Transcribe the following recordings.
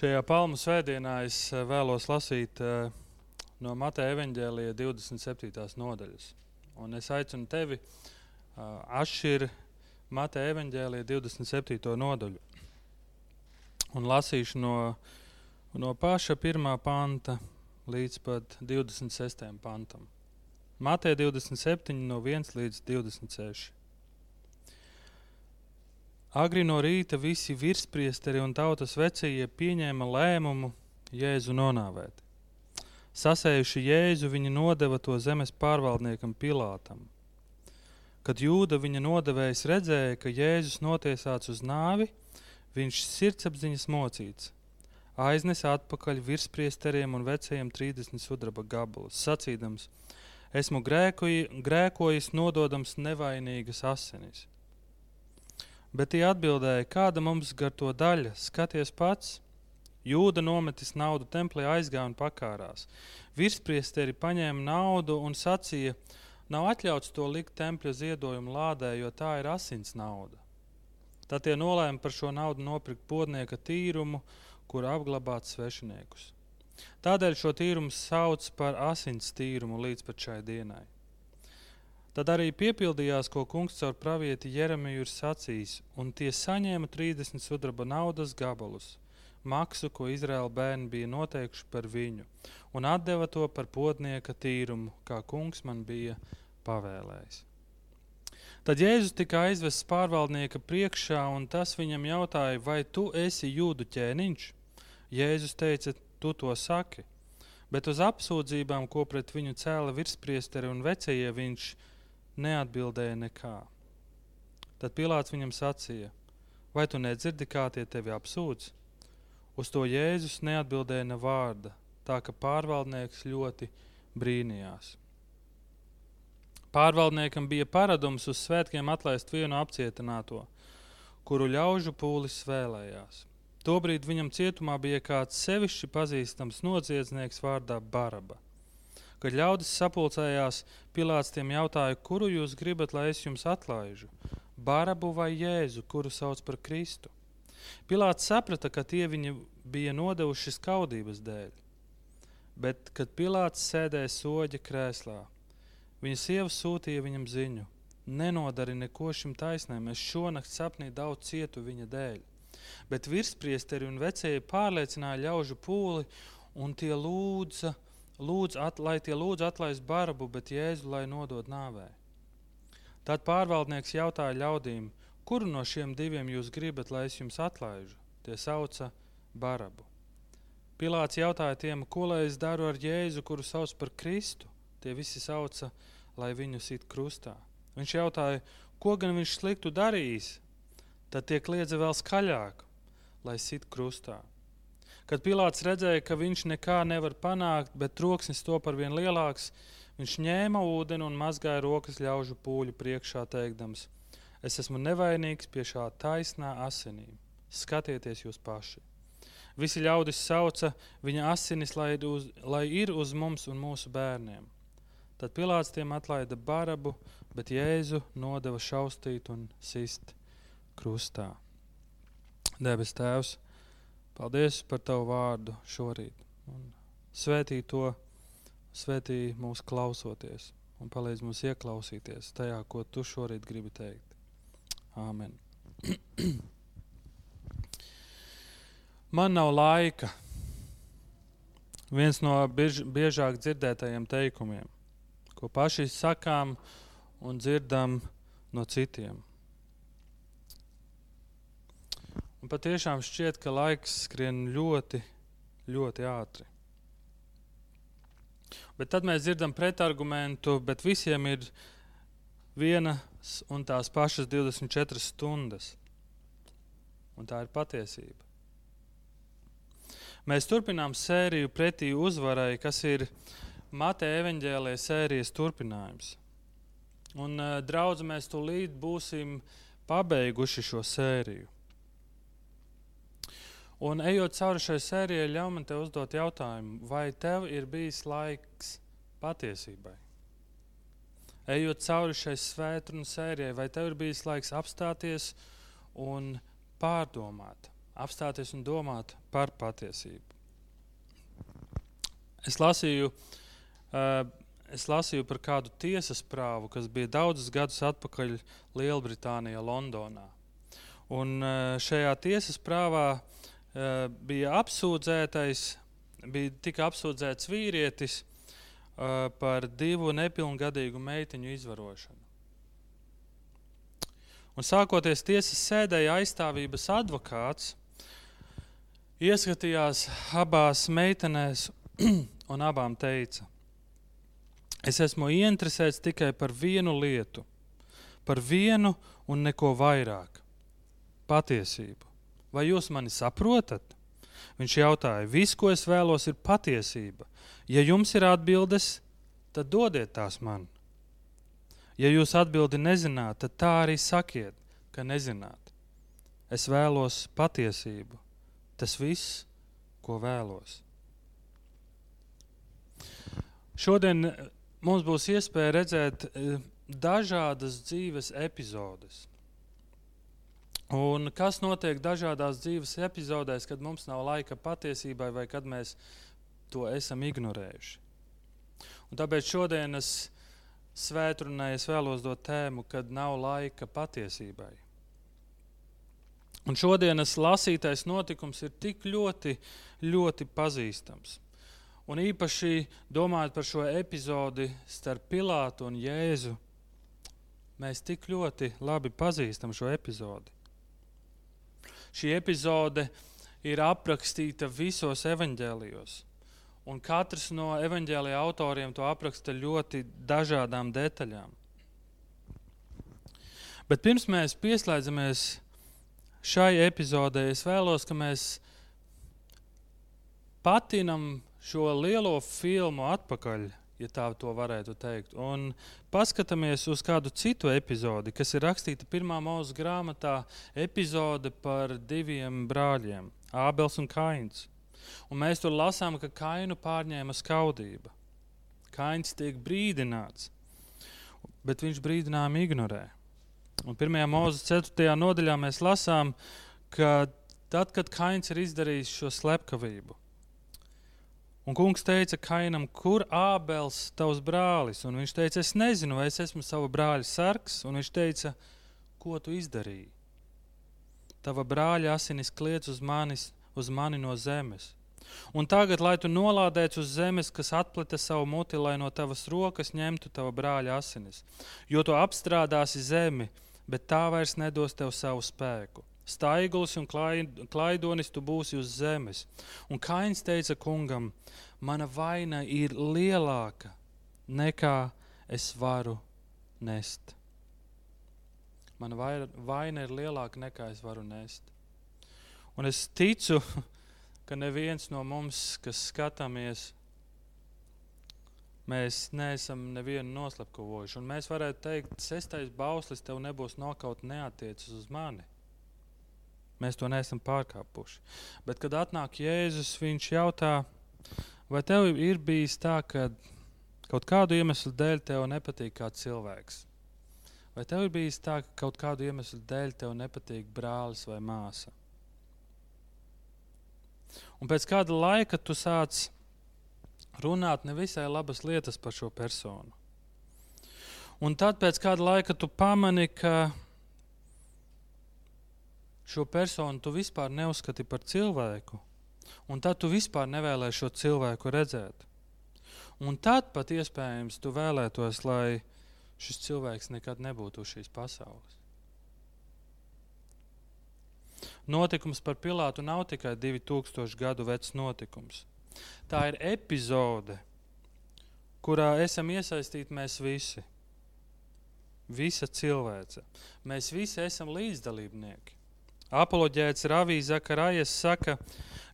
Šajā palmu svētdienā es eh, vēlos lasīt uh, no Mateja evaņģēlīja 27. nodaļas. Un es aicinu tevi uh, atšķirt Mateja evaņģēlīja 27. nodaļu. Un lasīšu no, no paša pirmā panta līdz pat 26. pantam. Mateja 27, no 1 līdz 26. Agri no rīta visi virspriesteri un tautas vecie pieņēma lēmumu Jēzu nonāvēt. Sasējuši Jēzu, viņi nodeva to zemes pārvaldniekam Pilātam. Kad jūda viņa nodevējs redzēja, ka Jēzus notiesāts uz nāvi, viņš sirdsapziņas mocīts, aiznesa atpakaļ virspriesteriem un vecajiem 30 sudraba gabalus, sacīdams: Esmu grēkoji, grēkojis, nododams nevainīgas asinis. Bet tie atbildēja, kāda mums gar to daļa, skaties pats. Jūda nometis naudu templī, aizgāja un pakārās. Virspriesteri paņēma naudu un sacīja, nav atļauts to likt tempļa ziedojumu lādē, jo tā ir asins nauda. Tad tie nolēma par šo naudu nopirkt podnieka tīrumu, kur apglabāt svešiniekus. Tādēļ šo tīrumu sauc par asins tīrumu līdz šai dienai. Tad arī piepildījās, ko kungs caur pravieti Jeremiju ir sacījis, un tie saņēma 30 sudraba naudas gabalus, maksu, ko Izraēla bērni bija noteikuši par viņu, un deva to par potnieka tīrumu, kā kungs man bija pavēlējis. Tad Jēzus tika aizvests pārvaldnieka priekšā, un tas viņam jautāja, vai tu esi jūdu ķēniņš? Jēzus teica, tu to saki. Bet uz apsūdzībām, ko pret viņu cēla virspriesteri un vecie, viņš neatbildēja nekā. Tad Pilārs viņam sacīja: Vai tu nedzirdi, kā tie tevi apsūdz? Uz to Jēzus neatbildēja ne vārda, tā ka pārvaldnieks ļoti brīnījās. Pārvaldniekam bija paradums uz svētkiem atlaist vienu apcietināto, kuru ļaužu pūlis vēlējās. Tobrīd viņam cietumā bija kāds sevišķi pazīstams noziedznieks vārdā Baraba. Kad ļaudis sapulcējās, Pilārs tiem jautāja, kuru jūs gribat, lai es jums atlaižu? Barabu vai Jēzu, kuru sauc par Kristu? Pilārs saprata, ka tie viņi bija nodevuši skaudības dēļ. Bet, kad Pilārs sēdēja soļa krēslā, viņa sieva sūtīja viņam ziņu: Nenodari neko šim taisnēm, es šonakt sapnī daudz cietu viņa dēļ. Bet virspriesteri un vecēji pārliecināja ļaužu pūli, un tie lūdza, lūdz, at, lai tie lūdz atlaist barbu, bet Jēzu lai nodod nāvē. Tad pārvaldnieks jautāja ļaudīm, kuru no šiem diviem jūs gribat, lai es jums atlaižu? Tie sauca barabu. Pilārs jautāja tiem, ko lai es daru ar Jēzu, kuru sauc par Kristu. Tie visi sauca, lai viņu sit krustā. Viņš jautāja, ko gan viņš sliktu darījis. Tad tie kliedza vēl skaļāk, lai sit krustā. Kad Pilārs redzēja, ka viņš nekā nevar panākt, bet troksnis to par vien lielāks, viņš ņēma ūdeni un mazgāja rokas ļaužu pūļu priekšā, teikdams: Es esmu nevainīgs pie šā taisnā asinīm. Skatieties jūs paši! Visi ļaudis sauca viņa asinis, lai, uz, lai ir uz mums un mūsu bērniem. Tad Pilārs tiem atlaida barabu, bet Jēzu nodeva šaustīt un sist krustā. Debes Tēvs! Paldies par Tavu vārdu šorīt. Un svētī to, svētī mūs klausoties un palīdz mums ieklausīties tajā, ko Tu šorīt gribi teikt. Āmen. Man nav laika. Viens no biež, biežāk dzirdētajiem teikumiem, ko paši sakām un dzirdam no citiem. Un patiešām šķiet, ka laiks skrien ļoti, ļoti ātri. Bet tad mēs dzirdam pretargumentu, bet visiem ir vienas un tās pašas 24 stundas. Un tā ir patiesība. Mēs turpinām sēriju pretī uzvarai, kas ir Mateja evaņģēlē sērijas turpinājums. Un, eh, draudz, mēs tūlīt būsim pabeiguši šo sēriju. Un ejot cauri šai sērijai, ļauj man te uzdot jautājumu, vai tev ir bijis laiks patiesībai? Ejot cauri šai svētdienas sērijai, vai tev ir bijis laiks apstāties un pārdomāt, apstāties un domāt par patiesību. Es lasīju, uh, es lasīju par kādu tiesas prāvu, kas bija daudzus gadus atpakaļ Lielbritānijā, Londonā. Un uh, šajā tiesas prāvā uh, bija apsūdzētais, bija tika apsūdzēts vīrietis uh, par divu nepilngadīgu meitiņu izvarošanu. Un sākoties tiesas sēdēja aizstāvības advokāts, ieskatījās abās meitenēs un abām teica: Es esmu ieinteresēts tikai par vienu lietu, par vienu un neko vairāk - patiesību. Vai jūs mani saprotat? Viņš jautāja, viss, ko es vēlos, ir patiesība. Ja jums ir atbildes, tad dodiet tās man. Ja jūs atbildi nezināt, tad tā arī sakiet, ka nezināt. Es vēlos patiesību. Tas viss, ko vēlos. Šodien eh, mums būs iespēja redzēt eh, dažādas dzīves epizodes. Un kas notiek dažādās dzīves epizodēs, kad mums nav laika patiesībai vai kad mēs to esam ignorējuši? Un tāpēc šodienas svētdienā es vēlos dot tēmu, kad nav laika patiesībai. Un šodienas lasītais notikums ir tik ļoti, ļoti pazīstams. Un īpaši domājot par šo epizodi starp Pilātu un Jēzu, mēs tik ļoti labi pazīstam šo epizodi. Šī epizode ir aprakstīta visos evaņģēlijos. Un katrs no evaņģēlīja autoriem to apraksta ļoti dažādām detaļām. Bet pirms mēs pieslēdzamies šai epizodē, es vēlos, ka mēs patinam šo lielo filmu atpakaļ, ja tā to varētu teikt, un paskatāmies uz kādu citu epizodi, kas ir rakstīta pirmā mūža grāmatā, epizode par diviem brāļiem, Ābels un Kains. Un mēs tur lasām, ka Kainu pārņēma skaudība. Kains tiek brīdināts, bet viņš brīdinājumu ignorē. Un 1. mūža 4. nodaļā mēs lasām, ka tad, kad Kains ir izdarījis šo slepkavību, Un kungs teica Kainam, kur Ābels, tavs brālis? Un viņš teica, es nezinu, vai es esmu sava brāļa sargs. Un viņš teica, ko tu izdarīji? Tava brāļa asinis kliedz uz, manis, uz mani no zemes. Un tagad, lai tu nolādēts uz zemes, kas atplata savu muti, lai no tavas rokas ņemtu tava brāļa asinis, jo tu apstrādāsi zemi, bet tā vairs nedos tev savu spēku. Staiglis un klaidonis tu būsi uz zemes. Un Kains teica kungam, mana vaina ir lielāka nekā es varu nest. Mana vaina ir lielāka nekā es varu nest. Un es ticu, ka neviens no mums, kas skatāmies, mēs neesam nevienu noslapkavojuši. Un mēs varētu teikt, sestais bauslis tev nebūs nokaut neatiecas uz mani. Mēs to neesam pārkāpuši. Bet, kad atnāk Jēzus, viņš jautā, vai tev ir bijis tā, ka kaut kādu iemeslu dēļ tev nepatīk kāds cilvēks? Vai tev ir bijis tā, ka kaut kādu iemeslu dēļ tev nepatīk brālis vai māsa? Un pēc kāda laika tu sāc runāt nevisai labas lietas par šo personu. Un tad pēc kāda laika tu pamani, ka šo personu tu vispār neuzskati par cilvēku, un tad tu vispār nevēlēsi šo cilvēku redzēt. Un tad pat iespējams tu vēlētos, lai šis cilvēks nekad nebūtu uz šīs pasaules. Notikums par Pilātu nav tikai 2000 gadu vecs notikums. Tā ir epizode, kurā esam iesaistīti mēs visi. Visa cilvēce. Mēs visi esam līdzdalībnieki. Apoloģēts Ravīs Zakarājas saka,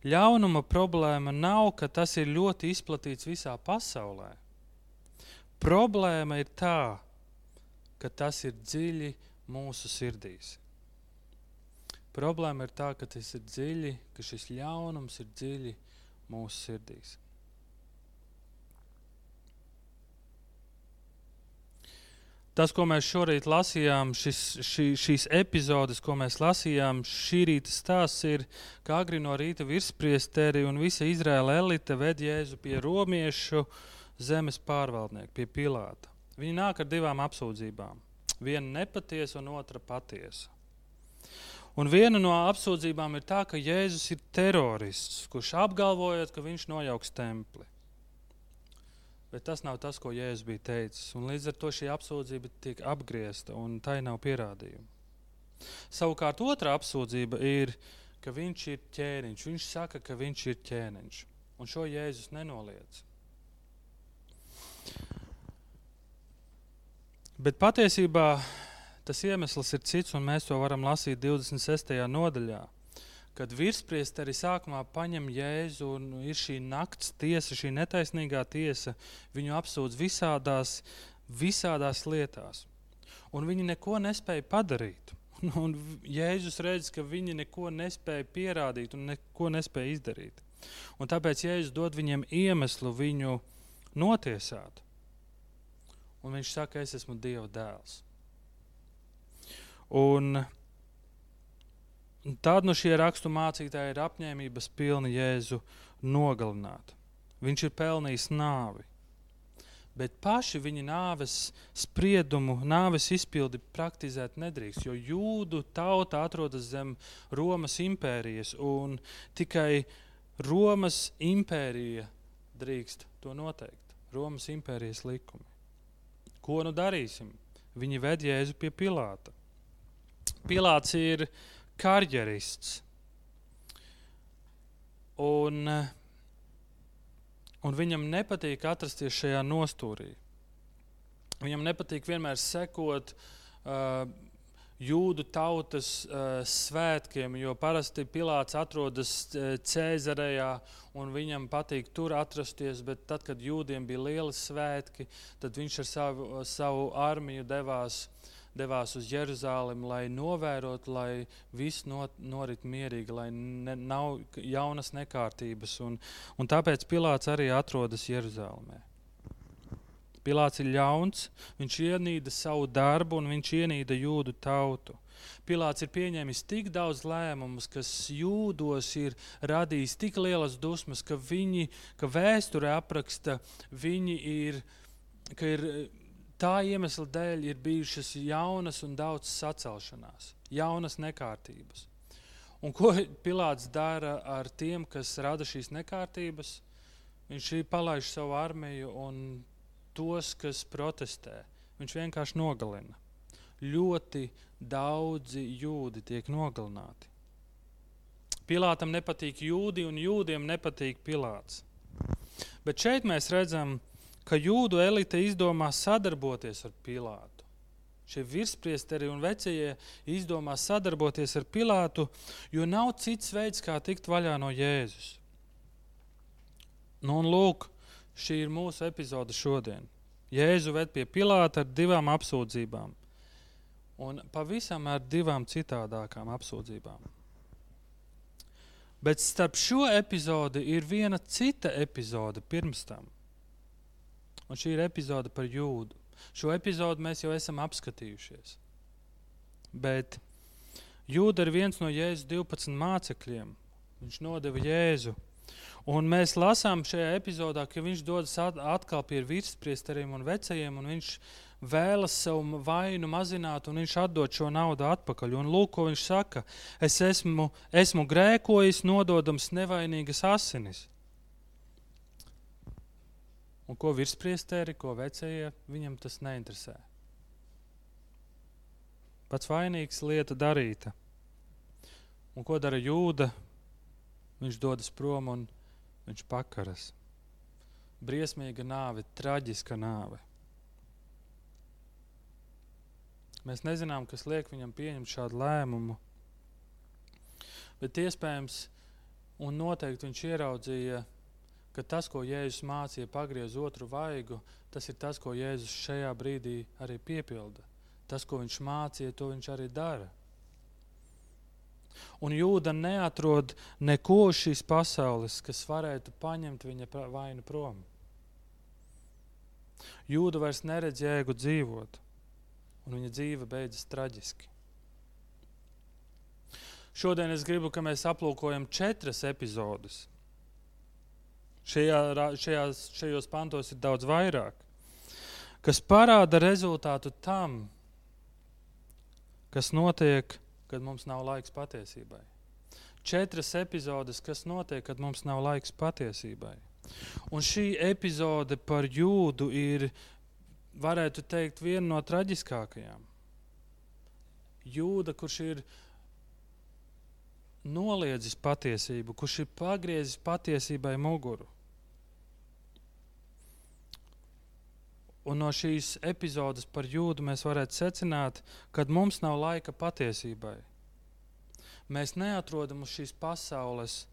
ļaunuma problēma nav, ka tas ir ļoti izplatīts visā pasaulē. Problēma ir tā, ka tas ir dziļi mūsu sirdīs. Problēma ir tā, ka tas ir dziļi, ka šis ļaunums ir dziļi mūsu sirdīs. Tas, ko mēs šorīt lasījām, šis, šī, šīs epizodes, ko mēs lasījām, šī rīta stāsts ir, kā agri no rīta virspriesteri un visa Izraēla elite ved Jēzu pie romiešu zemes pārvaldnieka, pie Pilāta. Viņi nāk ar divām apsūdzībām. Viena nepatiesa un otra patiesa. Un viena no apsūdzībām ir tā, ka Jēzus ir terorists, kurš apgalvojot, ka viņš nojauks templi. Bet tas nav tas, ko Jēzus bija teicis. Un līdz ar to šī apsūdzība tiek apgriezta, un tai nav pierādījumu. Savukārt otrā apsūdzība ir, ka viņš ir ķēniņš. Viņš saka, ka viņš ir ķēniņš. Un šo Jēzus nenoliedz. Bet patiesībā tas iemesls ir cits, un mēs to varam lasīt 26. nodaļā kad virspriesteri sākumā paņem Jēzu un ir šī nakts tiesa, šī netaisnīgā tiesa, viņu apsūdz visādās, visādās lietās. Un viņi neko nespēja padarīt. Un Jēzus redz, ka viņi neko nespēja pierādīt un neko nespēja izdarīt. Un tāpēc Jēzus dod viņiem iemeslu viņu notiesāt. Un viņš saka, es esmu Dieva dēls. Un Tad nu šie rakstu mācītāji ir apņēmības pilni Jēzu nogalināt. Viņš ir pelnījis nāvi. Bet paši viņa nāves spriedumu, nāves izpildi praktizēt nedrīkst, jo jūdu tauta atrodas zem Romas impērijas, un tikai Romas impērija drīkst to noteikt. Romas impērijas likumi. Ko nu darīsim? Viņi ved Jēzu pie Pilāta. Pilāts ir uh, karjerists. Un, un viņam nepatīk atrasties šajā nostūrī. Viņam nepatīk vienmēr sekot uh, jūdu tautas uh, svētkiem, jo parasti Pilārs atrodas uh, Cēzarejā un viņam patīk tur atrasties, bet tad, kad jūdiem bija lieli svētki, tad viņš ar savu, savu armiju devās devās uz Jeruzalem, lai novērotu, lai viss not, norit mierīgi, lai ne, nav jaunas nekārtības. Un, un tāpēc Pilārs arī atrodas Jeruzalemē. Pilārs ir ļauns, viņš ienīda savu darbu un viņš ienīda jūdu tautu. Pilārs ir pieņēmis tik daudz lēmumus, kas jūdos ir radījis tik lielas dusmas, ka viņi, ka vēsture apraksta, viņi ir, ka ir Tā iemesla dēļ ir bijušas jaunas un daudz sacelšanās, jaunas nekārtības. Un ko Pilārs dara ar tiem, kas rada šīs nekārtības? Viņš palaiž savu armiju un tos, kas protestē, viņš vienkārši nogalina. Ļoti daudzi jūdi tiek nogalināti. Pilātam nepatīk jūdi, un jūdiem nepatīk Pilāts. Bet šeit mēs redzam, ka ka jūdu elite izdomā sadarboties ar Pilātu. Šie virspriesteri un vecie izdomā sadarboties ar Pilātu, jo nav cits veids, kā tikt vaļā no Jēzus. Nu, un lūk, šī ir mūsu epizode šodien. Jēzu ved pie Pilāta ar divām apsūdzībām, un pavisam ar divām citādākām apsūdzībām. Bet starp šo epizodi ir viena cita epizode pirms tam. Un šī ir epizode par jūdu. Šo epizodu mēs jau esam apskatījušies. Bet jūda ir viens no Jēzus 12 mācekļiem. Viņš nodeva Jēzu. Un mēs lasām šajā epizodā, ka viņš dodas atkal pie virspriesteriem un vecajiem, un viņš vēlas savu vainu mazināt, un viņš atdod šo naudu atpakaļ. Un lūk, ko viņš saka: Es esmu, esmu grēkojis, nododams nevainīgas asinis. Un ko virspriesteri, ko vecie, viņam tas neinteresē. Pats vainīgs lieta darīta. Un ko dara jūda? Viņš dodas prom un viņš pakaras. Briesmīga nāve, traģiska nāve. Mēs nezinām, kas liek viņam pieņemt šādu lēmumu. Bet iespējams, un noteikti viņš ieraudzīja ka tas, ko Jēzus mācīja, pagriez otru vaigu, tas ir tas, ko Jēzus šajā brīdī arī piepilda. Tas, ko viņš mācīja, to viņš arī dara. Un jūda neatrod neko šīs pasaules, kas varētu paņemt viņa vainu prom. Jūda vairs neredz jēgu dzīvot. un viņa dzīve beidzas traģiski. Šodien es gribu, lai mēs aplūkojam četras epizodes. Šajā, šajās, šajos pantos ir daudz vairāk, kas parāda rezultātu tam, kas notiek, kad mums nav laiks patiesībai. Četras epizodes, kas notiek, kad mums nav laiks patiesībai. Un šī epizode par jūdu ir, varētu teikt, viena no traģiskākajām. Jūda, kurš ir noliedzis patiesību, kurš ir pagriezis patiesībai muguru. Un no šīs epizodes par jūdu mēs varētu secināt, ka mums nav laika patiesībai. Mēs neatrodam uz šīs pasaules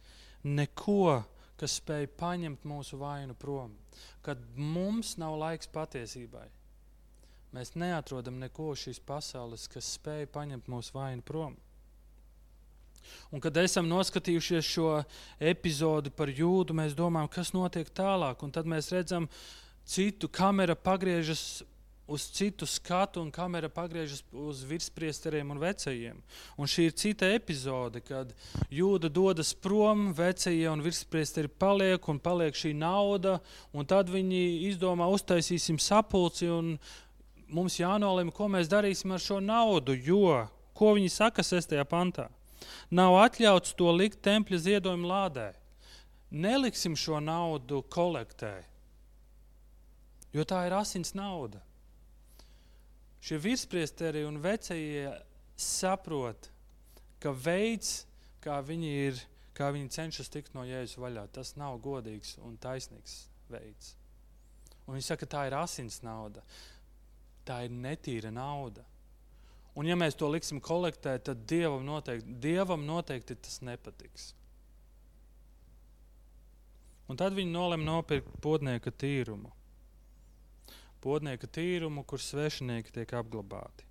neko, kas spēj paņemt mūsu vainu prom. Kad mums nav laiks patiesībai, mēs neatrodam neko šīs pasaules, kas spēj paņemt mūsu vainu prom. Un, kad esam noskatījušies šo epizodi par jūdu, mēs domājam, kas notiek tālāk. Un tad mēs redzam, citu kamera pagriežas uz citu skatu, un kamera pagriežas uz virspriesteriem un vecajiem. Un šī ir cita epizode, kad jūda dodas prom, vecie un virspriesteri paliek, un paliek šī nauda, tad viņi izdomā uztaisīsim sapulci, un mums jānolem, ko mēs darīsim ar šo naudu, jo, ko viņi saka sestajā pantā. Nav atļauts to likt tempļa ziedojuma lādē. Neliksim šo naudu kolektē, jo tā ir asins nauda. Šie virspriesteri un vecie saprot, ka veids, kā viņi, ir, kā viņi cenšas tikt no jēzus vaļā, tas nav godīgs un taisnīgs veids. Un viņi saka, ka tā ir asins nauda. Tā ir netīra nauda. Un, ja mēs to liksim kolektēt, tad Dievam noteikti, Dievam noteikti tas nepatiks. Un tad viņi nolēma nopirkt podnieka tīrumu. Podnieka tīrumu, kur svešinieki tiek apglabāti.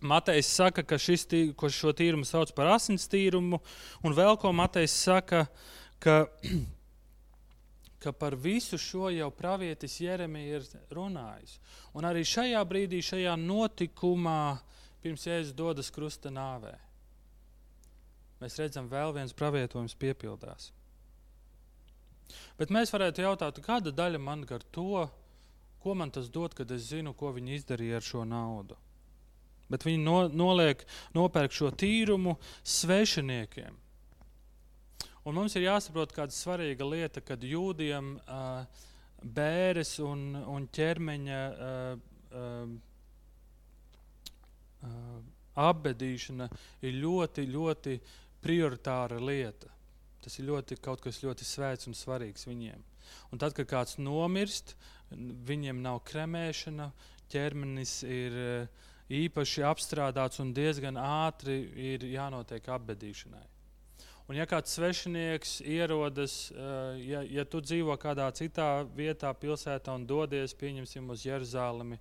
Matejs saka, ka šis, tī, šo tīrumu sauc par asins tīrumu, un vēl ko Matejs saka, ka, ka par visu šo jau pravietis Jeremija ir runājis. Un arī šajā brīdī, šajā notikumā, pirms Jēzus dodas krusta nāvē. Mēs redzam, vēl viens pravietojums piepildās. Bet mēs varētu jautāt, kāda daļa man gar to, ko man tas dod, kad es zinu, ko viņi izdarīja ar šo naudu. Bet viņi no, noliek, nopērk šo tīrumu svešiniekiem. Un mums ir jāsaprot kāda svarīga lieta, kad jūdiem uh, bēres un, un ķermeņa uh, uh, apbedīšana ir ļoti, ļoti prioritāra lieta. Tas ir ļoti, kaut kas ļoti svēts un svarīgs viņiem. Un tad, kad kāds nomirst, viņiem nav kremēšana, ķermenis ir īpaši apstrādāts un diezgan ātri ir jānotiek apbedīšanai. Un, ja kāds svešinieks ierodas, ja, ja tu dzīvo kādā citā vietā, pilsētā un dodies, pieņemsim, uz Jeruzalemi,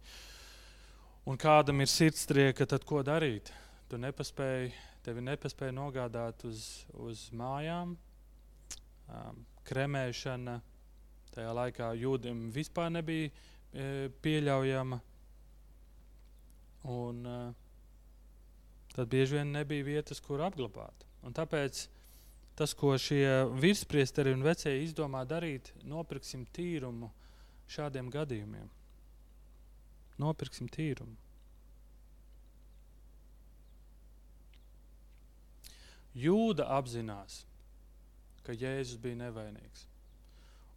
un kādam ir sirdstrieka, tad ko darīt? Tu nepaspēji, tevi nepaspēja nogādāt uz, uz mājām, kremēšana. Tajā laikā jūdiem vispār nebija e, pieļaujama. Un, uh, tad bieži vien nebija vietas, kur apglabāt. Un tāpēc tas, ko šie virspriesteri un vecie izdomā darīt, nopirksim tīrumu šādiem gadījumiem nopirksim tīrumu. Jūda apzinās, ka Jēzus bija nevainīgs.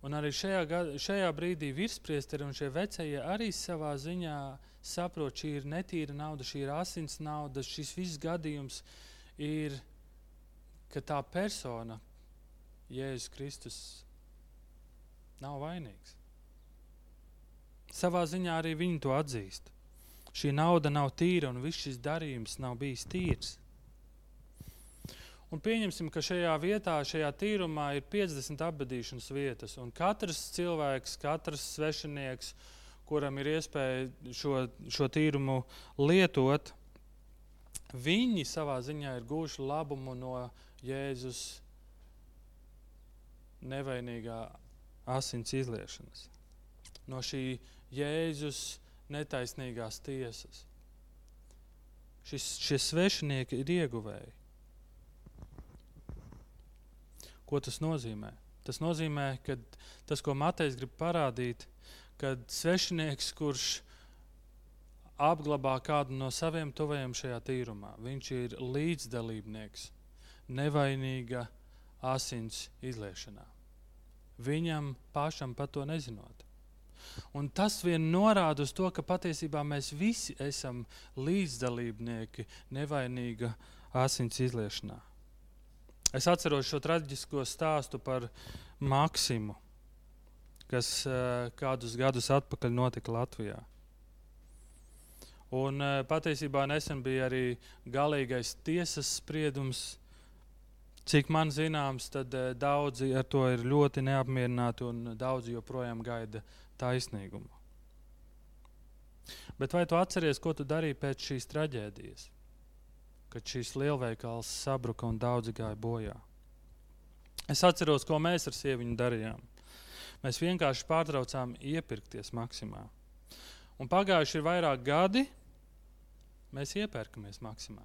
Un arī šajā, šajā brīdī virspriesteri un šie vecie arī savā ziņā saprot, šī ir netīra nauda, šī ir asins nauda, šis viss gadījums ir, ka tā persona, Jēzus Kristus, nav vainīgs. Savā ziņā arī viņi to atzīst. Šī nauda nav tīra un viss šis darījums nav bijis tīrs. Un pieņemsim, ka šajā vietā, šajā tīrumā ir 50 apbedīšanas vietas, un katrs cilvēks, katrs svešinieks, kuram ir iespēja šo, šo tīrumu lietot, viņi savā ziņā ir guvuši labumu no Jēzus nevainīgā asins izliešanas. No šī Jēzus netaisnīgās tiesas. šis, šie svešinieki ir ieguvēji. Ko tas nozīmē? Tas nozīmē, ka tas, ko Matejs grib parādīt, kad svešinieks, kurš apglabā kādu no saviem tuvajiem šajā tīrumā, viņš ir līdzdalībnieks nevainīga asins izliešanā. Viņam pašam par to nezinot. Un tas vien norāda uz to, ka patiesībā mēs visi esam līdzdalībnieki nevainīga asins izliešanā. Es atceros šo traģisko stāstu par Maksimu, kas uh, kādus gadus atpakaļ notika Latvijā. Un, uh, patiesībā nesen bija arī galīgais tiesas spriedums. Cik man zināms, tad uh, daudzi ar to ir ļoti neapmierināti un daudzi joprojām gaida taisnīgumu. Bet vai tu atceries, ko tu darīji pēc šīs traģēdijas? Kad šīs lielveikals sabruka un daudzi gāja bojā. Es atceros, ko mēs ar sieviņu darījām. Mēs vienkārši pārtraucām iepirkties maksimā. Un pagājuši ir vairāk gadi, mēs iepērkamies maksimā.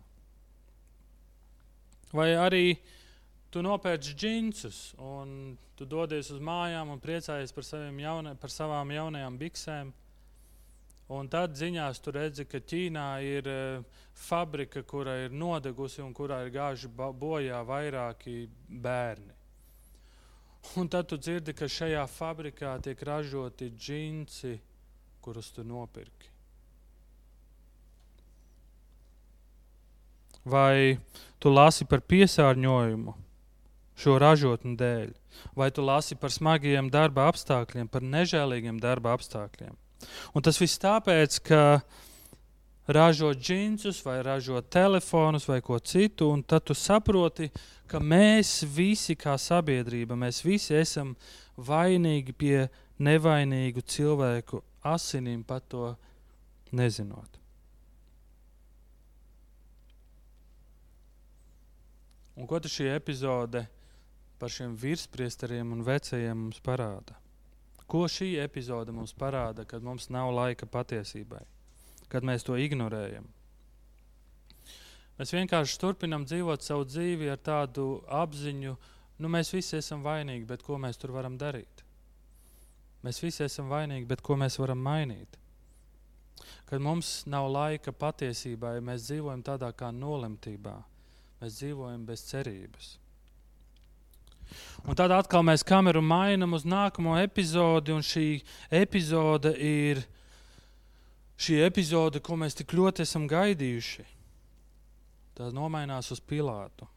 Vai arī tu nopērci džinsus, un tu dodies uz mājām un priecājies par, jauna, par savām jaunajām biksēm. Un tad ziņās tu redzi, ka Ķīnā ir uh, fabrika, kura ir nodegusi un kurā ir gājuši bojā vairāki bērni. Un tad tu dzirdi, ka šajā fabrikā tiek ražoti džinsi, kurus tu nopirki. Vai tu lasi par piesārņojumu? šo ražotņu dēļ, vai tu lasi par smagiem darba apstākļiem, par nežēlīgiem darba apstākļiem. Un tas viss tāpēc, ka ražo džinsus, vai ražo telefonus, vai ko citu, un tad tu saproti, ka mēs visi, kā sabiedrība, mēs visi esam vainīgi pie nevainīgu cilvēku asinīm, pat to nezinot. Un ko šī epizode par šiem virspriesteriem un vecajiem mums parāda? Ko šī epizode mums parāda, kad mums nav laika patiesībai, kad mēs to ignorējam? Mēs vienkārši turpinām dzīvot savu dzīvi ar tādu apziņu, nu mēs visi esam vainīgi, bet ko mēs tur varam darīt? Mēs visi esam vainīgi, bet ko mēs varam mainīt? Kad mums nav laika patiesībai, mēs dzīvojam tādā kā nolemtībā, mēs dzīvojam bez cerības. Un tad atkal mēs kameru mainām uz nākamo epizodi, un šī epizode ir šī epizode, ko mēs tik ļoti esam gaidījuši. Tā nomainās uz Pilātu.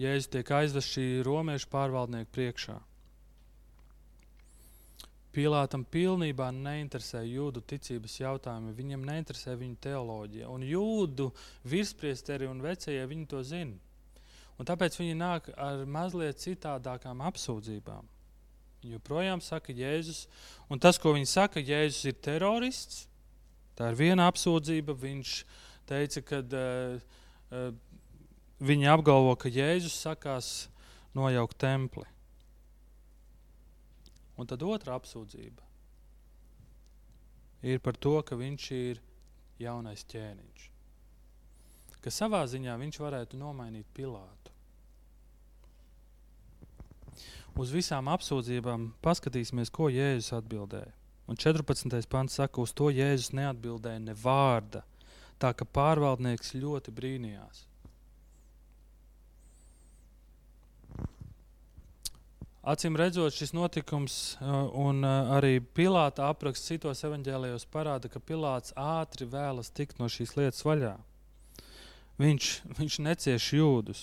Jēzus tiek aizvests šī romiešu pārvaldnieku priekšā. Pilātam pilnībā neinteresē jūdu ticības jautājumi, viņam neinteresē viņu teoloģija. Un jūdu virspriesteri un vecie viņi to zina. Un tāpēc viņi nāk ar mazliet citādākām apsūdzībām. Viņi joprojām saka, Jēzus, un tas, ko viņi saka, Jēzus ir terorists. Tā ir viena apsūdzība. Viņš teica, ka uh, uh, viņi apgalvo, ka Jēzus sakās nojaukt templi. Un tad otra apsūdzība ir par to, ka viņš ir jaunais ķēniņš. Ka savā ziņā viņš varētu nomainīt Pilātu. Uz visām apsūdzībām paskatīsimies, ko Jēzus atbildēja. Un 14. pants saka, uz to Jēzus neatbildēja ne vārda, tā ka pārvaldnieks ļoti brīnījās. Acīm redzot, šis notikums uh, un uh, arī Pilāta apraksts citos evaņģēlijos parāda, ka Pilāts ātri vēlas tikt no šīs lietas vaļā. Viņš, viņš necieš jūdus.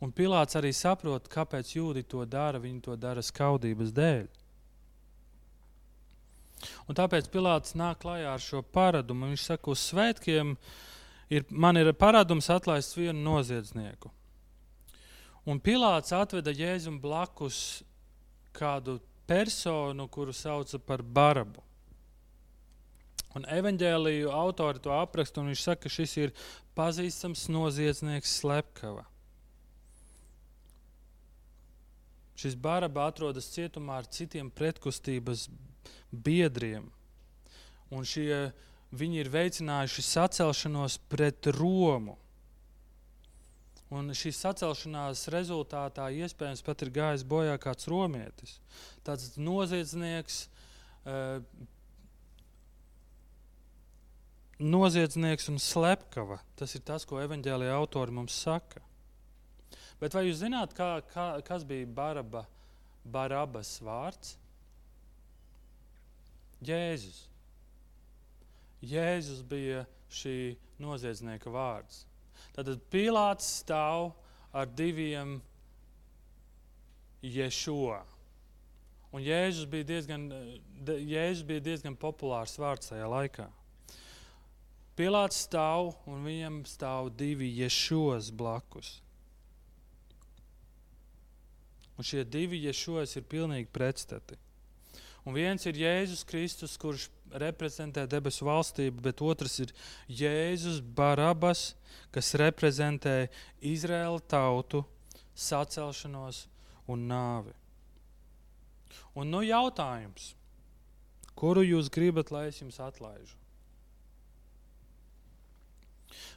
Un Pilārs arī saprot, kāpēc jūdi to dara. Viņi to dara skaudības dēļ. Un tāpēc Pilārs nāk klajā ar šo paradumu. Viņš saka, uz svētkiem ir, man ir paradums atlaist vienu noziedznieku. Un Pilārs atveda Jēzum blakus kādu personu, kuru sauca par Barabu. Un evanģēlīju autori to apraksta, un viņš saka, ka šis ir pazīstams noziedznieks Slepkava. Šis Baraba atrodas cietumā ar citiem pretkustības biedriem. Un šie viņi ir veicinājuši sacelšanos pret Romu. Un šīs sacelšanās rezultātā iespējams pat ir gājis bojā kāds romietis. Tāds noziedznieks, uh, noziedznieks un slepkava. Tas ir tas, ko evanģēlīja autori mums saka. Bet vai jūs zināt, kā, kā, kas bija Baraba, Barabas vārds? Jēzus. Jēzus bija šī noziedznieka vārds. Tad Pilārs stāv ar diviem ješo. Un Jēzus bija diezgan, Jēzus bija diezgan populārs vārds tajā laikā. Pilārs stāv un viņam stāv divi ješos blakus. Un šie divi ješos ir pilnīgi pretstati. Un viens ir Jēzus Kristus, kurš reprezentē debesu valstību, bet otrs ir Jēzus Barabas, kas reprezentē Izraēla tautu, sacelšanos un nāvi. Un nu jautājums, kuru jūs gribat, lai es jums atlaižu?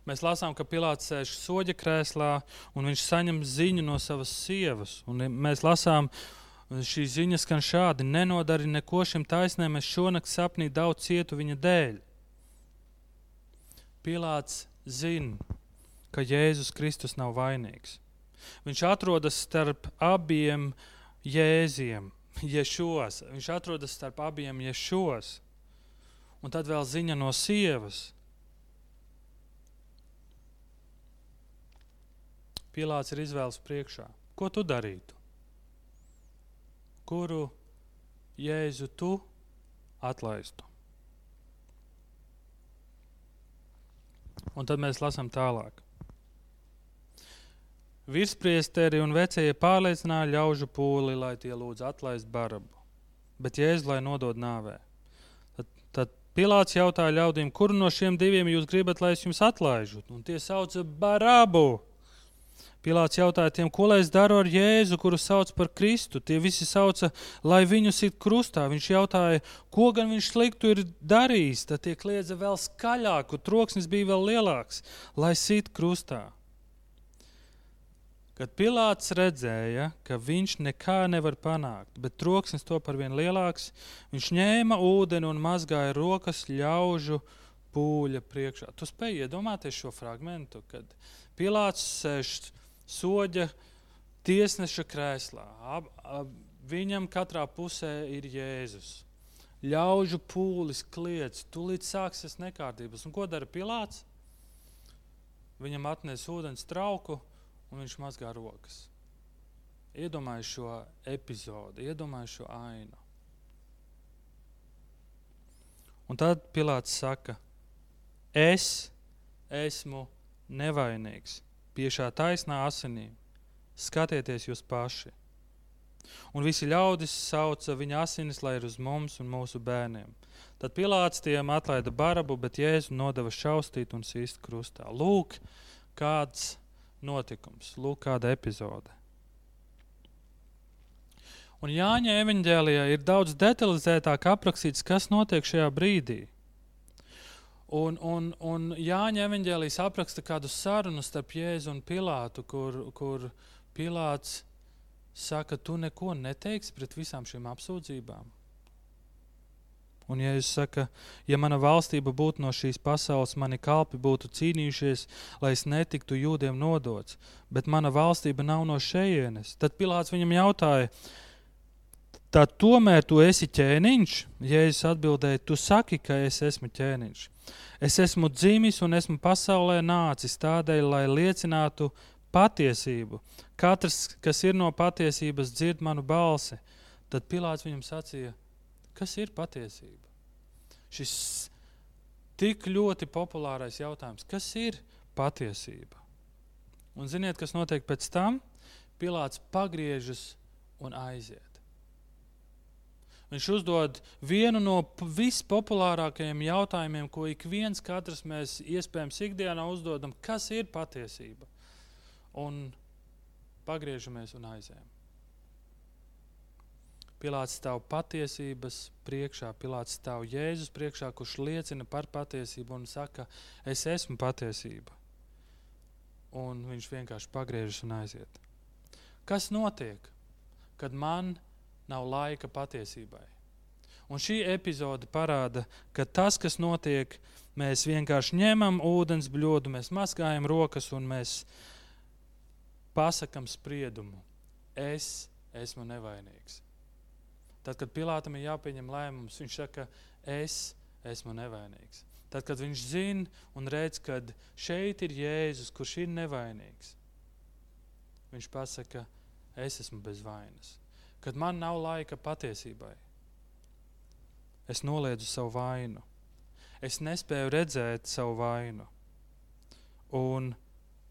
Mēs lasām, ka Pilārs sēž soļa krēslā un viņš saņem ziņu no savas sievas. Un mēs lasām, Šī ziņa skan šādi: Nenodari neko šim taisnēm, es šonakt sapnī daudz cietu viņa dēļ. Pilārs zina, ka Jēzus Kristus nav vainīgs. Viņš atrodas starp abiem jēziem, ješos. Viņš atrodas starp abiem ješos. Un tad vēl ziņa no sievas. Pilārs ir izvēles priekšā. Ko tu darītu? kuru Jēzu tu atlaistu. Un tad mēs lasām tālāk. Virspriesteri un vecie pārliecināja ļaužu pūli, lai tie lūdzu atlaist barabu, bet Jēzu lai nodod nāvē. Tad, tad Pilārs jautāja ļaudīm, kuru no šiem diviem jūs gribat, lai es jums atlaižu? Un tie sauca barabu. Pilārs jautāja tiem, ko lai es daru ar Jēzu, kuru sauc par Kristu. Tie visi sauca, lai viņu sit krustā. Viņš jautāja, ko gan viņš sliktu ir darījis. Tad tie kliedza vēl skaļāk, un troksnis bija vēl lielāks, lai sit krustā. Kad Pilārs redzēja, ka viņš nekā nevar panākt, bet troksnis to par vien lielāks, viņš ņēma ūdeni un mazgāja rokas ļaužu pūļa priekšā. Tu spēj iedomāties šo fragment, kad Pilārs sēž soļa tiesneša krēslā. Ab, ab, viņam katrā pusē ir Jēzus. Ļaužu pūlis kliedz, tūlīt sāksies nekārtības. Un ko dara Pilārs? Viņam atnes ūdens trauku un viņš mazgā rokas. Iedomājieties šo epizodi, iedomājieties šo ainu. Un tad Pilārs saka, es esmu nevainīgs pie šā taisnā asinīm. Skatieties jūs paši! Un visi ļaudis sauca viņa asinis, lai ir uz mums un mūsu bērniem. Tad Pilārs tiem atlaida barabu, bet Jēzu nodeva šaustīt un sīst krustā. Lūk, kāds notikums, lūk, kāda epizode. Un Jāņa evanģēlijā ir daudz detalizētāk aprakstīts, kas notiek šajā brīdī. Un, un, un Jāņa evanģēlijas apraksta kādu sarunu starp Jēzu un Pilātu, kur, kur Pilāts saka, tu neko neteiksi pret visām šīm apsūdzībām. Un Jēzus saka, ja mana valstība būtu no šīs pasaules, mani kalpi būtu cīnījušies, lai es netiktu jūdiem nodots, bet mana valstība nav no šejienes. Tad Pilāts viņam jautāja, tad tomēr tu esi ķēniņš? Jēzus atbildēja, tu saki, ka es esmu ķēniņš. Es esmu dzimis un esmu pasaulē nācis tādēļ, lai liecinātu patiesību. Katrs, kas ir no patiesības, dzird manu balsi. Tad Pilārs viņam sacīja, kas ir patiesība? Šis tik ļoti populārais jautājums, kas ir patiesība? Un ziniet, kas notiek pēc tam? Pilārs pagriežas un aiziet. Viņš uzdod vienu no vispopulārākajiem jautājumiem, ko ik viens katrs mēs iespējams ikdienā uzdodam, kas ir patiesība. Un pagriežamies un aizējām. Pilāts stāv patiesības priekšā, Pilāts stāv Jēzus priekšā, kurš liecina par patiesību un saka, es esmu patiesība. Un viņš vienkārši pagriežas un aiziet. Kas notiek, kad man nav laika patiesībai? Un šī epizode parāda, ka tas, kas notiek, mēs vienkārši ņemam ūdens bļodu, mēs mazgājam rokas un mēs pasakam spriedumu. Es esmu nevainīgs. Tad, kad Pilātam ir jāpieņem lēmums, viņš saka, es esmu nevainīgs. Tad, kad viņš zina un redz, ka šeit ir Jēzus, kurš ir nevainīgs, viņš pasaka, es esmu bez vainas. Kad man nav laika patiesībai, es noliedzu savu vainu. Es nespēju redzēt savu vainu. Un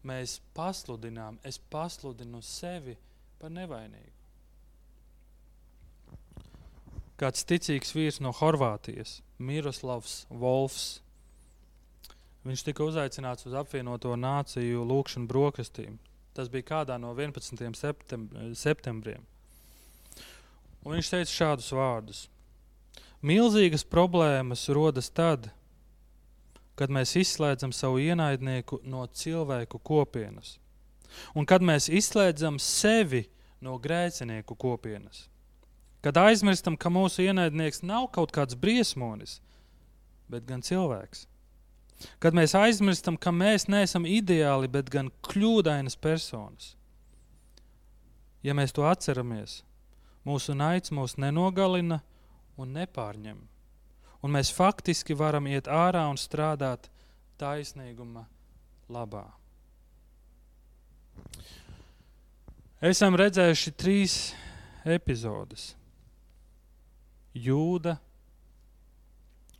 mēs pasludinām, es pasludinu sevi par nevainīgu kāds ticīgs vīrs no Horvātijas, Miroslavs Volfs. Viņš tika uzaicināts uz apvienoto nāciju lūkšanu brokastīm. Tas bija kādā no 11. septembriem. Un viņš teica šādus vārdus: Milzīgas problēmas rodas tad, kad mēs izslēdzam savu ienaidnieku no cilvēku kopienas, un kad mēs izslēdzam sevi no grēcinieku kopienas. Kad aizmirstam, ka mūsu ienaidnieks nav kaut kāds briesmonis, bet gan cilvēks. Kad mēs aizmirstam, ka mēs neesam ideāli, bet gan kļūdainas personas. Ja mēs to atceramies, mūsu naids mūs nenogalina un nepārņem. Un mēs faktiski varam iet ārā un strādāt taisnīguma labā. Esam redzējuši trīs epizodes jūda,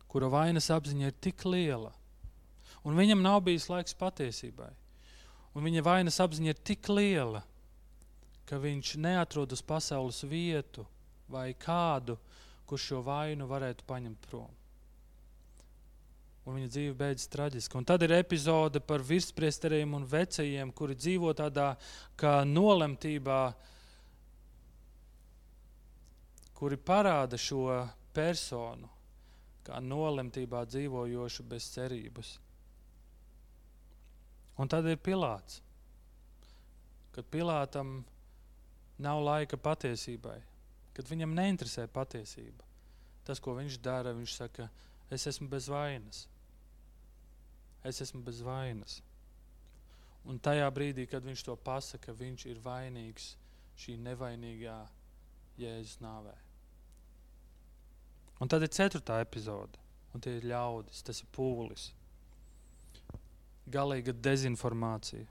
kura vainas apziņa ir tik liela, un viņam nav bijis laiks patiesībai. Un viņa vainas apziņa ir tik liela, ka viņš neatrod uz pasaules vietu vai kādu, kurš šo vainu varētu paņemt prom. Un viņa dzīve beidzas traģiski. Un tad ir epizode par virspriesteriem un vecajiem, kuri dzīvo tādā kā nolemtībā, kuri parāda šo personu kā nolemtībā dzīvojošu bez cerības. Un tad ir Pilārs. Kad Pilātam nav laika patiesībai, kad viņam neinteresē patiesība, tas, ko viņš dara, viņš saka, es esmu bez vainas. Es esmu bez vainas. Un tajā brīdī, kad viņš to pasaka, viņš ir vainīgs šī nevainīgā Jēzus nāvē. Un tad ir ceturtā epizode, un tie ir ļaudis, tas ir pūlis. Galīga dezinformācija.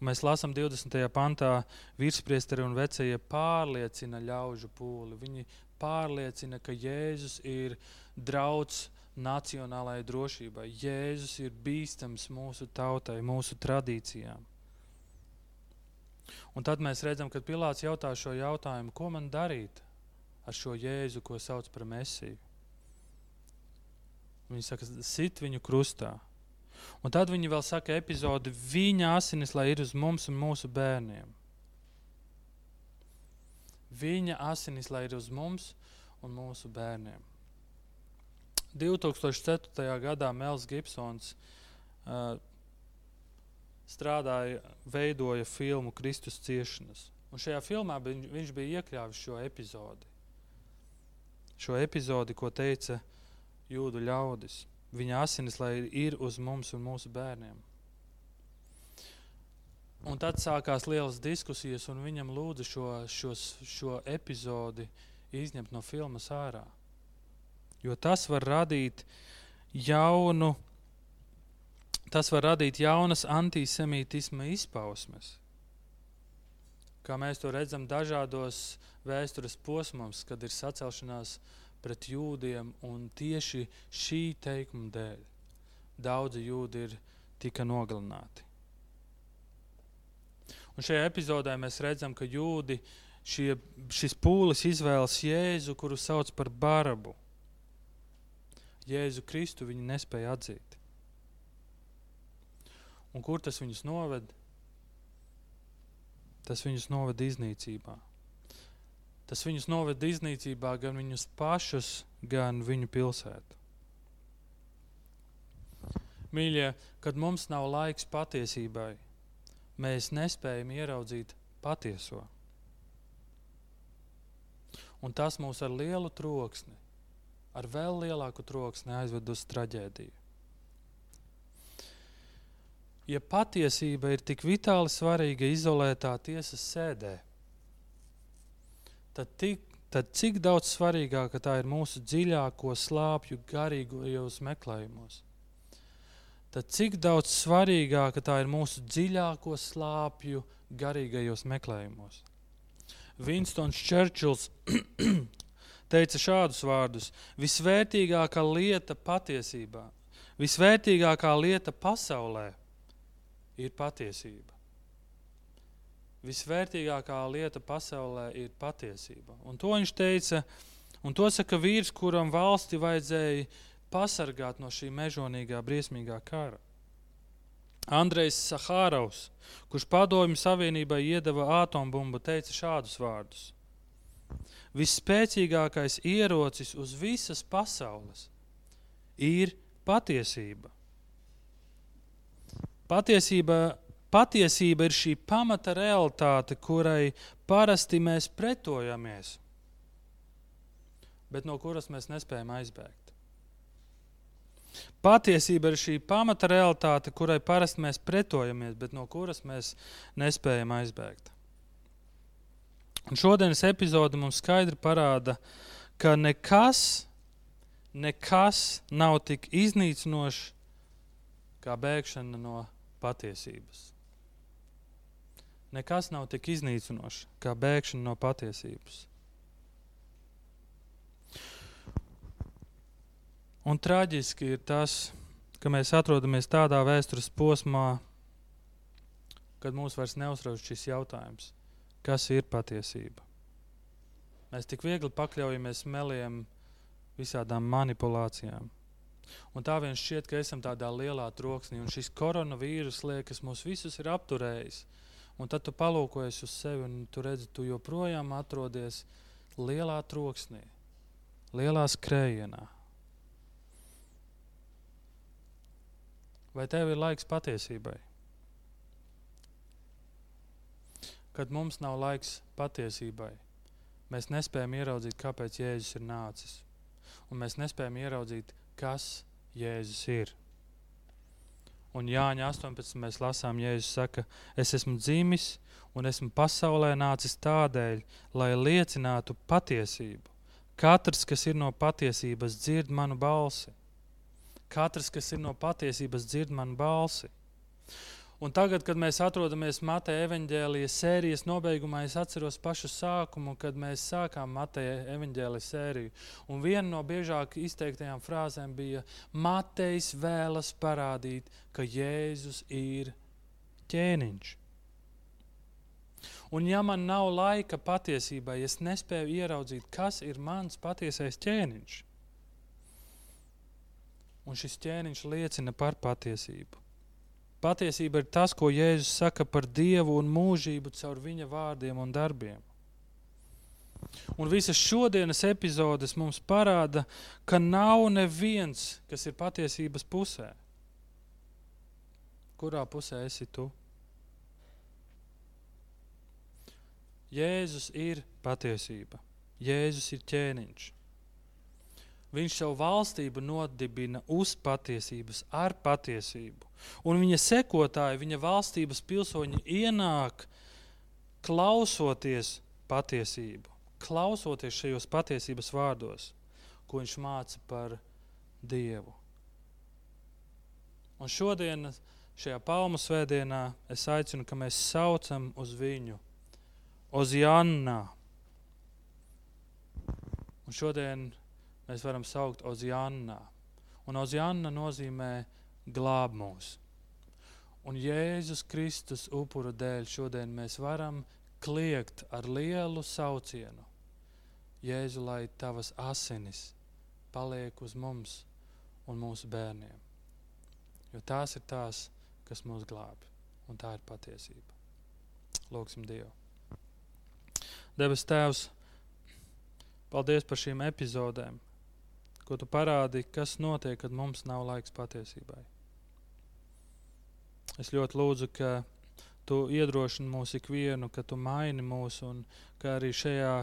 Un mēs lasām 20. pantā, virspriesteri un vecie pārliecina ļaužu pūli. Viņi pārliecina, ka Jēzus ir drauds nacionālajai drošībai. Jēzus ir bīstams mūsu tautai, mūsu tradīcijām. Un tad mēs redzam, kad Pilārs jautā šo jautājumu, ko man darīt? ar šo Jēzu, ko sauc par Mēsiju. Viņi saka, sit viņu krustā. Un tad viņi vēl saka epizodi, viņa asinis, lai ir uz mums un mūsu bērniem. Viņa asinis, lai ir uz mums un mūsu bērniem. 2004. gadā Mels Gibsons uh, strādāja, veidoja filmu Kristus ciešanas. Un šajā filmā viņš bija iekļāvis šo epizodi šo epizodi, ko teica jūdu ļaudis. Viņa asinis, lai ir uz mums un mūsu bērniem. Un tad sākās lielas diskusijas, un viņam lūdza šo, šos, šo epizodi izņemt no filmas ārā. Jo tas var radīt jaunu, tas var radīt jaunas antisemītisma izpausmes. Kā mēs to redzam dažādos vēstures posmos, kad ir sacelšanās pret jūdiem, un tieši šī teikuma dēļ daudzi jūdi ir tika nogalināti. Un šajā epizodē mēs redzam, ka jūdi šie, šis pūlis izvēlas Jēzu, kuru sauc par barabu. Jēzu Kristu viņi nespēja atzīt. Un kur tas viņus noved? Tas viņus noved iznīcībā. Tas viņus noved iznīcībā, gan viņus pašus, gan viņu pilsētu. Mīļie, kad mums nav laiks patiesībai, mēs nespējam ieraudzīt patieso. Un tas mūs ar lielu troksni, ar vēl lielāku troksni aizved uz traģēdiju. Ja patiesība ir tik vitāli svarīga izolētā tiesas sēdē, tad, tik, tad cik daudz svarīgāka tā ir mūsu dziļāko slāpju garīgajos meklējumos. Tad cik daudz svarīgāka tā ir mūsu dziļāko slāpju garīgajos meklējumos. Vinstons Čērčils teica šādus vārdus: Visvērtīgākā lieta patiesībā, visvērtīgākā lieta pasaulē ir patiesība. Visvērtīgākā lieta pasaulē ir patiesība. Un to viņš teica, un to saka vīrs, kuram valsti vajadzēja pasargāt no šī mežonīgā, briesmīgā kara. Andrejs Sahāraus, kurš padomju savienībai iedeva atombumbu, teica šādus vārdus: Visspēcīgākais ierocis uz visas pasaules ir patiesība. Patiesība, patiesība ir šī pamata realitāte, kurai parasti mēs pretojamies, bet no kuras mēs nespējam aizbēgt. Patiesība ir šī pamata realitāte, kurai parasti mēs pretojamies, bet no kuras mēs nespējam aizbēgt. Un šodienas epizode mums skaidri parāda, ka nekas, nekas nav tik iznīcinošs kā bēgšana no patiesības. Nekas nav tik iznīcinošs kā bēgšana no patiesības. Un traģiski ir tas, ka mēs atrodamies tādā vēstures posmā, kad mūs vairs neuzrauc šis jautājums, kas ir patiesība. Mēs tik viegli pakļaujamies meliem, visādām manipulācijām. Un tā vien šķiet, ka esam tādā lielā troksnī, un šis koronavīrus liekas mūs visus ir apturējis. Un tad tu palūkojies uz sevi, un tu redzi, tu joprojām atrodies lielā troksnī, lielā skrējienā. Vai tev ir laiks patiesībai? Kad mums nav laiks patiesībai, mēs nespējam ieraudzīt, kāpēc Jēzus ir nācis. Un mēs nespējam ieraudzīt, kas Jēzus ir. Un Jāņa 18. mēs lasām, Jēzus saka, es esmu dzimis un esmu pasaulē nācis tādēļ, lai liecinātu patiesību. Katrs, kas ir no patiesības, dzird manu balsi. Katrs, kas ir no patiesības, dzird manu balsi. Un tagad, kad mēs atrodamies Mateja evaņģēlijas sērijas nobeigumā, es atceros pašu sākumu, kad mēs sākām Mateja evaņģēlijas sēriju. Un viena no biežāk izteiktajām frāzēm bija: Matejs vēlas parādīt, ka Jēzus ir ķēniņš. Un ja man nav laika patiesībai, es nespēju ieraudzīt, kas ir mans patiesais ķēniņš. Un šis ķēniņš liecina par patiesību. Patiesība ir tas, ko Jēzus saka par Dievu un mūžību caur viņa vārdiem un darbiem. Un visas šodienas epizodes mums parāda, ka nav neviens, kas ir patiesības pusē. Kurā pusē esi tu? Jēzus ir patiesība. Jēzus ir ķēniņš. Viņš savu valstību nodibina uz patiesības, ar patiesību. Un viņa sekotāji, viņa valstības pilsoņi ienāk klausoties patiesību, klausoties šajos patiesības vārdos, ko viņš māca par Dievu. Un šodien, šajā palmu svētdienā, es aicinu, ka mēs saucam uz viņu, uz Jannā. Un šodien mēs varam saukt Oziānā. Un Oziāna nozīmē glāb mūs. Un Jēzus Kristus upuru dēļ šodien mēs varam kliegt ar lielu saucienu. Jēzu, lai tavas asinis paliek uz mums un mūsu bērniem. Jo tās ir tās, kas mūs glābi, un tā ir patiesība. Lūksim Dievu. Debes Tēvs, Paldies par šīm epizodēm, ko tu parādīji, kas notiek, kad mums nav laiks patiesībai. Es ļoti lūdzu, ka tu iedrošini mūs ikvienu, ka tu maini mūs un ka arī šajā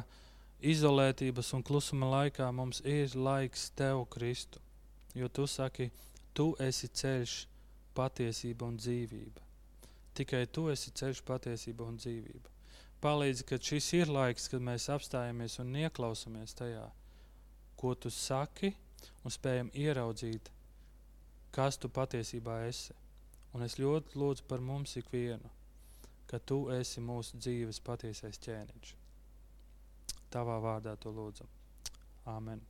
izolētības un klusuma laikā mums ir laiks tev, Kristu. Jo tu saki, tu esi ceļš, patiesība un dzīvība. Tikai tu esi ceļš, patiesība un dzīvība. Palīdzi, ka šis ir laiks, kad mēs apstājamies un ieklausāmies tajā, ko tu saki, un spējam ieraudzīt, kas tu patiesībā esi. Un es ļoti lūdzu par mums ikvienu, ka tu esi mūsu dzīves patiesais ķēniņš. Tavā vārdā to lūdzam. Āmen.